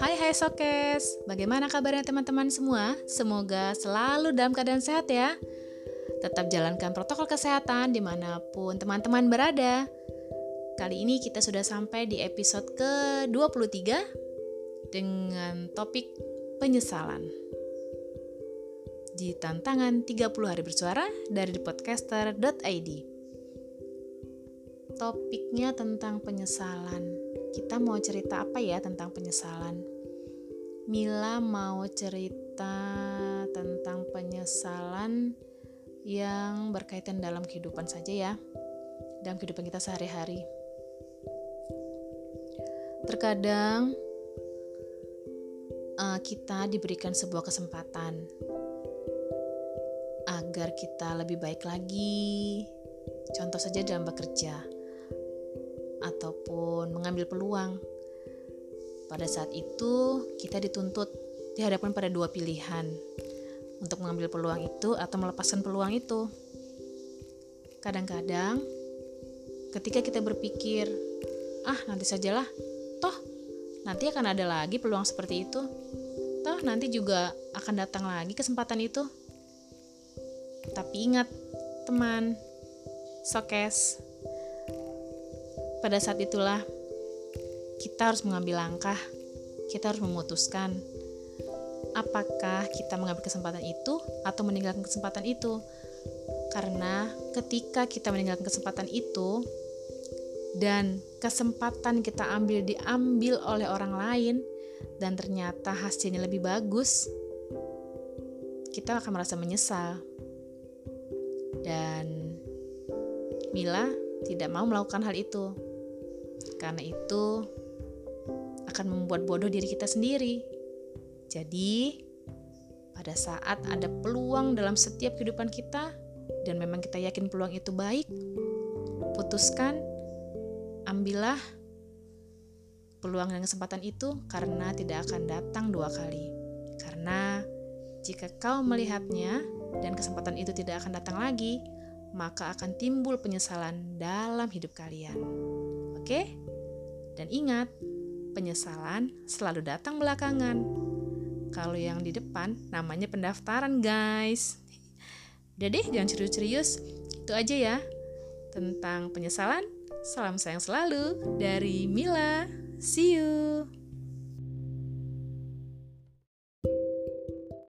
Hai hai Sokes, bagaimana kabarnya teman-teman semua? Semoga selalu dalam keadaan sehat ya. Tetap jalankan protokol kesehatan di mana pun teman-teman berada. Kali ini kita sudah sampai di episode ke-23 Dengan topik penyesalan. Di tantangan 30 hari bersuara dari podcaster.id Topiknya tentang penyesalan kita mau cerita apa ya tentang penyesalan? Mila mau cerita tentang penyesalan yang berkaitan dalam kehidupan saja ya, dalam kehidupan kita sehari-hari. Terkadang uh, kita diberikan sebuah kesempatan agar kita lebih baik lagi. Contoh saja dalam bekerja ataupun mengambil peluang. Pada saat itu, kita dituntut dihadapkan pada dua pilihan untuk mengambil peluang itu atau melepaskan peluang itu. Kadang-kadang, ketika kita berpikir, "Ah, nanti sajalah, toh nanti akan ada lagi peluang seperti itu, toh nanti juga akan datang lagi kesempatan itu." Tapi ingat, teman, sokes, pada saat itulah kita harus mengambil langkah, kita harus memutuskan apakah kita mengambil kesempatan itu atau meninggalkan kesempatan itu. Karena ketika kita meninggalkan kesempatan itu dan kesempatan kita ambil diambil oleh orang lain dan ternyata hasilnya lebih bagus, kita akan merasa menyesal. Dan Mila tidak mau melakukan hal itu karena itu akan membuat bodoh diri kita sendiri. Jadi, pada saat ada peluang dalam setiap kehidupan kita dan memang kita yakin peluang itu baik, putuskan, ambillah peluang dan kesempatan itu karena tidak akan datang dua kali. Karena jika kau melihatnya dan kesempatan itu tidak akan datang lagi, maka akan timbul penyesalan dalam hidup kalian. Oke? Dan ingat, penyesalan selalu datang belakangan. Kalau yang di depan namanya pendaftaran, guys. Udah deh, jangan serius-serius. Itu aja ya. Tentang penyesalan, salam sayang selalu dari Mila. See you.